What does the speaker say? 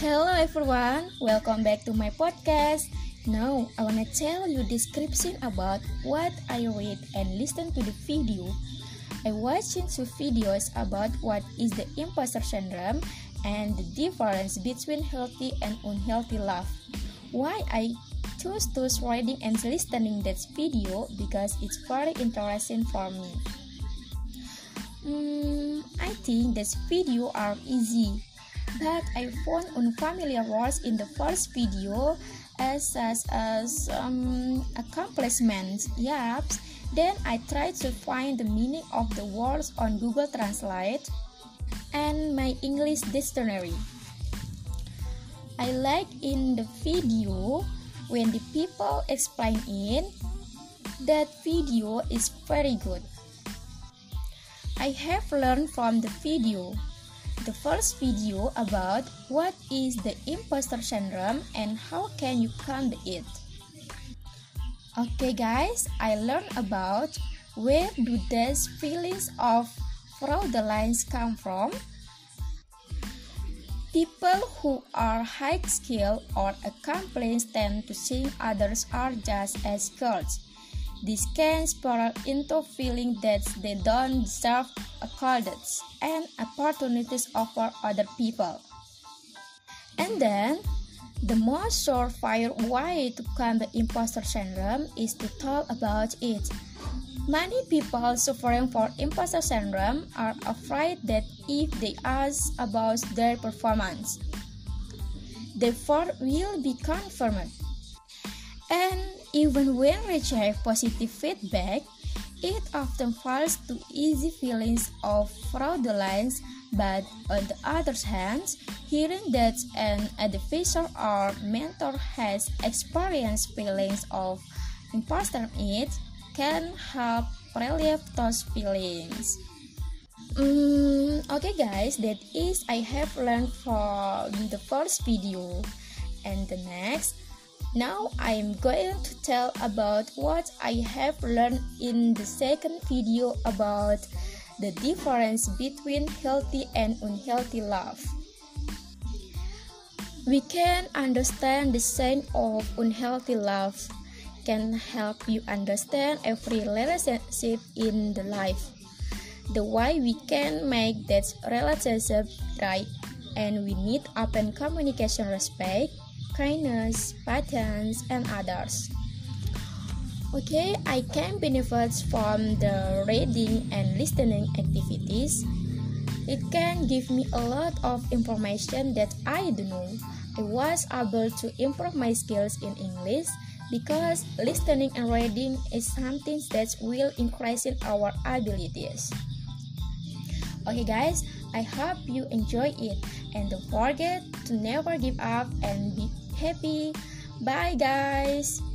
Hello everyone, welcome back to my podcast. Now, I wanna tell you description about what I read and listen to the video. I watching two videos about what is the imposter syndrome and the difference between healthy and unhealthy love. Why I choose to reading and listening that video because it's very interesting for me. Mm, I think this video are easy but I found unfamiliar words in the first video as as um, accomplishments. Yep. Then I tried to find the meaning of the words on Google Translate and my English dictionary. I like in the video when the people explain it. That video is very good. I have learned from the video the first video about what is the imposter syndrome and how can you combat it. Okay guys, I learned about where do these feelings of fraudulence come from? People who are high skilled or accomplished tend to think others are just as good this can spiral into feeling that they don't deserve accolades and opportunities offered other people. And then, the most surefire way to combat imposter syndrome is to talk about it. Many people suffering from imposter syndrome are afraid that if they ask about their performance, their worth will be confirmed. And even when we receive positive feedback, it often falls to easy feelings of fraudulence, but on the other hand, hearing that an advisor or mentor has experienced feelings of imposter it can help relieve those feelings. Mm, okay guys, that is I have learned from the first video. And the next, now I am going to tell about what I have learned in the second video about the difference between healthy and unhealthy love. We can understand the sign of unhealthy love can help you understand every relationship in the life. The way we can make that relationship right and we need open communication respect kindness, and others. Okay, I can benefit from the reading and listening activities. It can give me a lot of information that I don't know. I was able to improve my skills in English because listening and reading is something that will increase our abilities. Okay, guys, I hope you enjoy it and don't forget to never give up and be happy. Bye, guys.